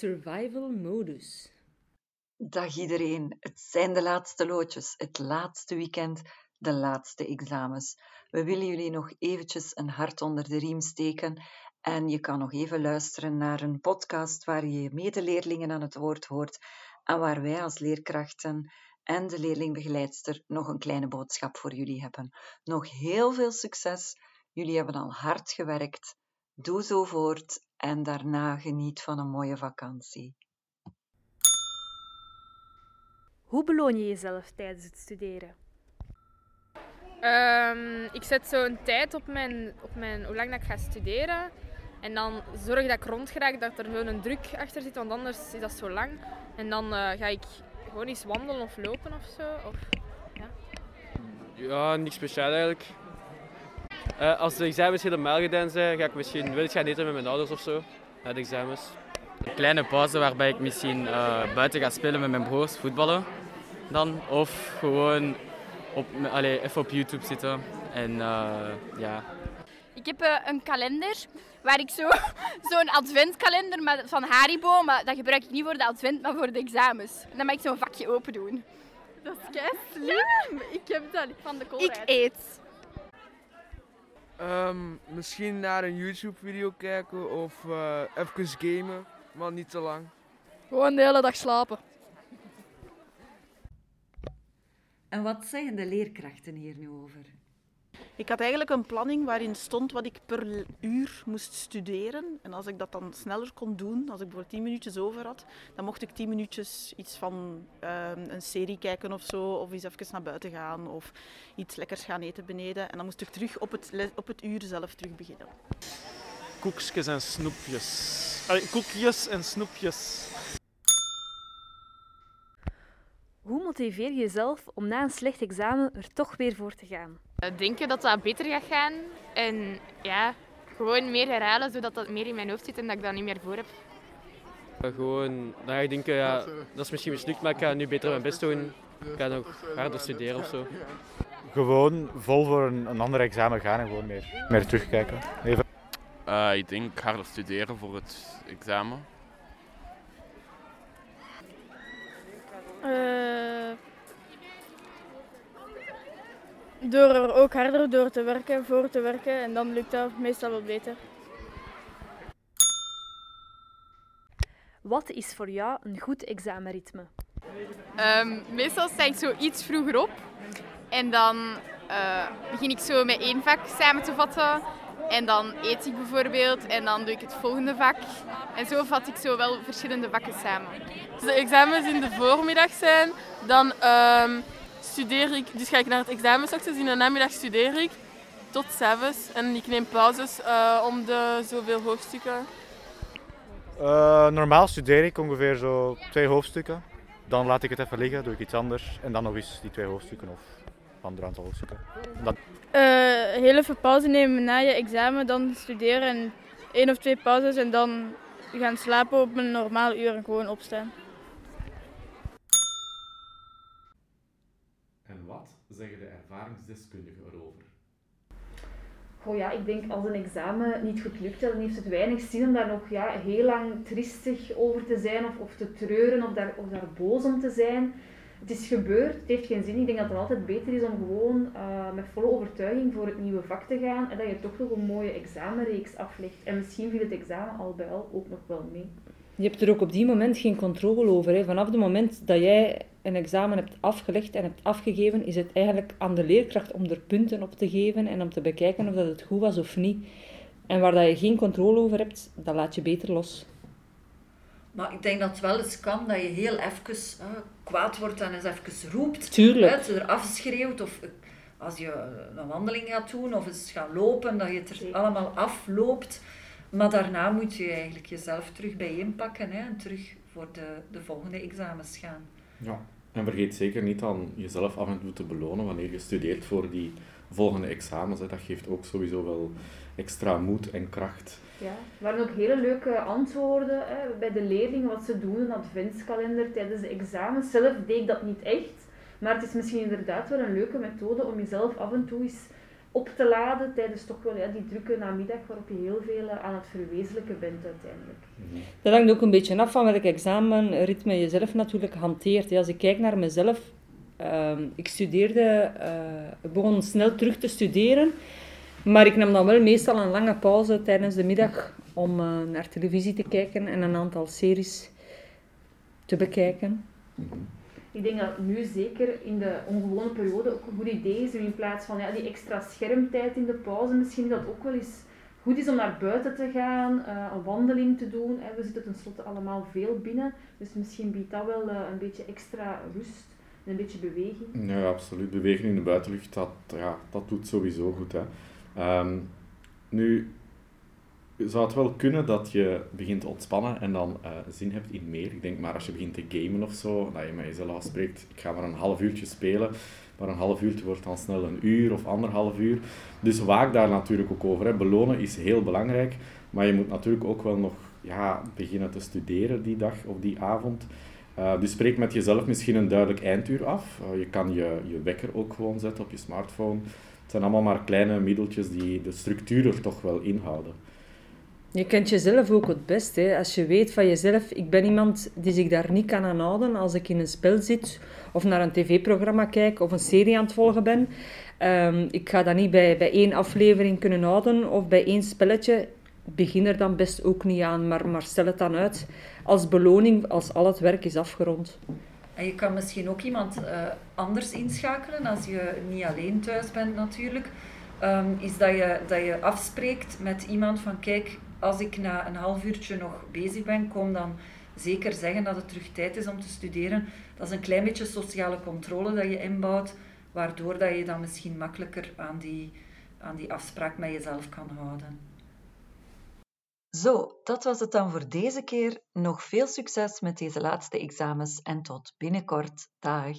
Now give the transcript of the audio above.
Survival modus. Dag iedereen, het zijn de laatste loodjes, het laatste weekend, de laatste examens. We willen jullie nog eventjes een hart onder de riem steken en je kan nog even luisteren naar een podcast waar je medeleerlingen aan het woord hoort en waar wij als leerkrachten en de leerlingbegeleidster nog een kleine boodschap voor jullie hebben. Nog heel veel succes. Jullie hebben al hard gewerkt. Doe zo voort en daarna geniet van een mooie vakantie. Hoe beloon je jezelf tijdens het studeren? Um, ik zet zo een tijd op, mijn, op mijn, hoe lang dat ik ga studeren. En dan zorg dat ik rondgeraak, dat er zo een druk achter zit, want anders is dat zo lang. En dan uh, ga ik gewoon eens wandelen of lopen of zo. Of, ja. ja, niks speciaal eigenlijk. Uh, als de examens helemaal gedaan zijn, ga ik misschien wel eens gaan eten met mijn ouders of zo. Na de examens. Een kleine pauze waarbij ik misschien uh, buiten ga spelen met mijn broers, voetballen. Dan. Of gewoon op, allez, even op YouTube zitten. En uh, ja. Ik heb uh, een kalender waar ik zo, zo'n adventkalender met, van Haribo, maar dat gebruik ik niet voor de advent, maar voor de examens. En dan mag ik zo'n vakje open doen. Dat is kei slim. Ik heb dat van de koolruit. Ik eet. Um, misschien naar een YouTube-video kijken of uh, even gamen, maar niet te lang. Gewoon de hele dag slapen. En wat zeggen de leerkrachten hier nu over? Ik had eigenlijk een planning waarin stond wat ik per uur moest studeren. En als ik dat dan sneller kon doen, als ik bijvoorbeeld 10 minuutjes over had, dan mocht ik 10 minuutjes iets van uh, een serie kijken of zo, of eens even naar buiten gaan, of iets lekkers gaan eten beneden. En dan moest ik terug op het, op het uur zelf terug beginnen. Koekjes en snoepjes. Koekjes en snoepjes. Hoe motiveer je jezelf om na een slecht examen er toch weer voor te gaan? Denken dat dat beter gaat gaan. En ja, gewoon meer herhalen, zodat dat meer in mijn hoofd zit en dat ik dat niet meer voor heb. Gewoon, dan ga je denken, ja, dat is misschien mislukt, maar ik ga nu beter mijn best doen. Ik ga nog harder studeren of zo. Gewoon vol voor een, een ander examen gaan en gewoon meer, meer terugkijken. Even. Uh, ik denk harder studeren voor het examen. Uh, door er ook harder door te werken, voor te werken en dan lukt dat meestal wel beter. Wat is voor jou een goed examenritme? Um, meestal sta ik zo iets vroeger op en dan uh, begin ik zo met één vak samen te vatten. En dan eet ik bijvoorbeeld en dan doe ik het volgende vak. En zo vat ik zo wel verschillende vakken samen. Als de examens in de voormiddag zijn, dan um, studeer ik, dus ga ik naar het examen straks, in de namiddag studeer ik tot s'avonds. En ik neem pauzes uh, om de zoveel hoofdstukken. Uh, normaal studeer ik ongeveer zo twee hoofdstukken. Dan laat ik het even liggen, doe ik iets anders. En dan nog eens die twee hoofdstukken of hoofdstukken. Dan... Uh, heel even pauze nemen na je examen, dan studeren en één of twee pauzes en dan gaan slapen op een normaal uur en gewoon opstaan. En wat zeggen de ervaringsdeskundigen erover? Goh ja, ik denk als een examen niet goed lukt, dan heeft het weinig zin om daar nog ja, heel lang tristig over te zijn of, of te treuren of daar, of daar boos om te zijn. Het is gebeurd, het heeft geen zin. Ik denk dat het altijd beter is om gewoon uh, met volle overtuiging voor het nieuwe vak te gaan en dat je toch nog een mooie examenreeks aflegt. En misschien viel het examen al bij al ook nog wel mee. Je hebt er ook op die moment geen controle over. Hè. Vanaf het moment dat jij een examen hebt afgelegd en hebt afgegeven, is het eigenlijk aan de leerkracht om er punten op te geven en om te bekijken of dat het goed was of niet. En waar dat je geen controle over hebt, dat laat je beter los. Maar ik denk dat het wel eens kan dat je heel even uh, kwaad wordt en eens even roept. Tuurlijk. Uit, er afschreeuwt of als je een wandeling gaat doen of eens gaat lopen, dat je het er Zeker. allemaal afloopt. Maar daarna moet je eigenlijk jezelf terug bijeenpakken hè, en terug voor de, de volgende examens gaan. Ja, en vergeet zeker niet aan jezelf af en toe te belonen wanneer je studeert voor die volgende examens. Hè. Dat geeft ook sowieso wel extra moed en kracht. Ja, er waren ook hele leuke antwoorden hè, bij de leerlingen wat ze doen, een adventskalender tijdens de examens. Zelf deed ik dat niet echt, maar het is misschien inderdaad wel een leuke methode om jezelf af en toe eens op te laden tijdens toch wel ja, die drukke namiddag waarop je heel veel eh, aan het verwezenlijken bent uiteindelijk. Dat hangt ook een beetje af van welk examenritme je zelf natuurlijk hanteert. Als ik kijk naar mezelf, ehm, ik studeerde, eh, ik begon snel terug te studeren, maar ik nam dan wel meestal een lange pauze tijdens de middag om eh, naar televisie te kijken en een aantal series te bekijken. Ik denk dat nu zeker in de ongewone periode ook een goed idee is om in plaats van ja, die extra schermtijd in de pauze, misschien dat ook wel eens goed is om naar buiten te gaan, eh, een wandeling te doen. We zitten tenslotte allemaal veel binnen, dus misschien biedt dat wel een beetje extra rust een beetje beweging. Ja, absoluut. Bewegen in de buitenlucht, dat, ja, dat doet sowieso goed. Hè. Ehm, nu, zou het wel kunnen dat je begint te ontspannen en dan eh, zin hebt in meer. Ik denk maar als je begint te gamen of zo, dat je met jezelf afspreekt, ik ga maar een half uurtje spelen, maar een half uurtje wordt dan snel een uur of anderhalf uur. Dus waak daar natuurlijk ook over. Hè. Belonen is heel belangrijk, maar je moet natuurlijk ook wel nog ja, beginnen te studeren die dag of die avond. Uh, dus spreek met jezelf misschien een duidelijk einduur af. Uh, je kan je, je wekker ook gewoon zetten op je smartphone. Het zijn allemaal maar kleine middeltjes die de structuur er toch wel inhouden. Je kent jezelf ook het best. Hè? Als je weet van jezelf, ik ben iemand die zich daar niet kan aan houden als ik in een spel zit of naar een tv-programma kijk of een serie aan het volgen ben. Um, ik ga dat niet bij, bij één aflevering kunnen houden of bij één spelletje. Begin er dan best ook niet aan, maar, maar stel het dan uit als beloning als al het werk is afgerond. En je kan misschien ook iemand uh, anders inschakelen als je niet alleen thuis bent natuurlijk. Um, is dat je, dat je afspreekt met iemand van kijk, als ik na een half uurtje nog bezig ben, kom dan zeker zeggen dat het terug tijd is om te studeren. Dat is een klein beetje sociale controle dat je inbouwt, waardoor dat je dan misschien makkelijker aan die, aan die afspraak met jezelf kan houden. Zo, dat was het dan voor deze keer. Nog veel succes met deze laatste examens en tot binnenkort. Dag!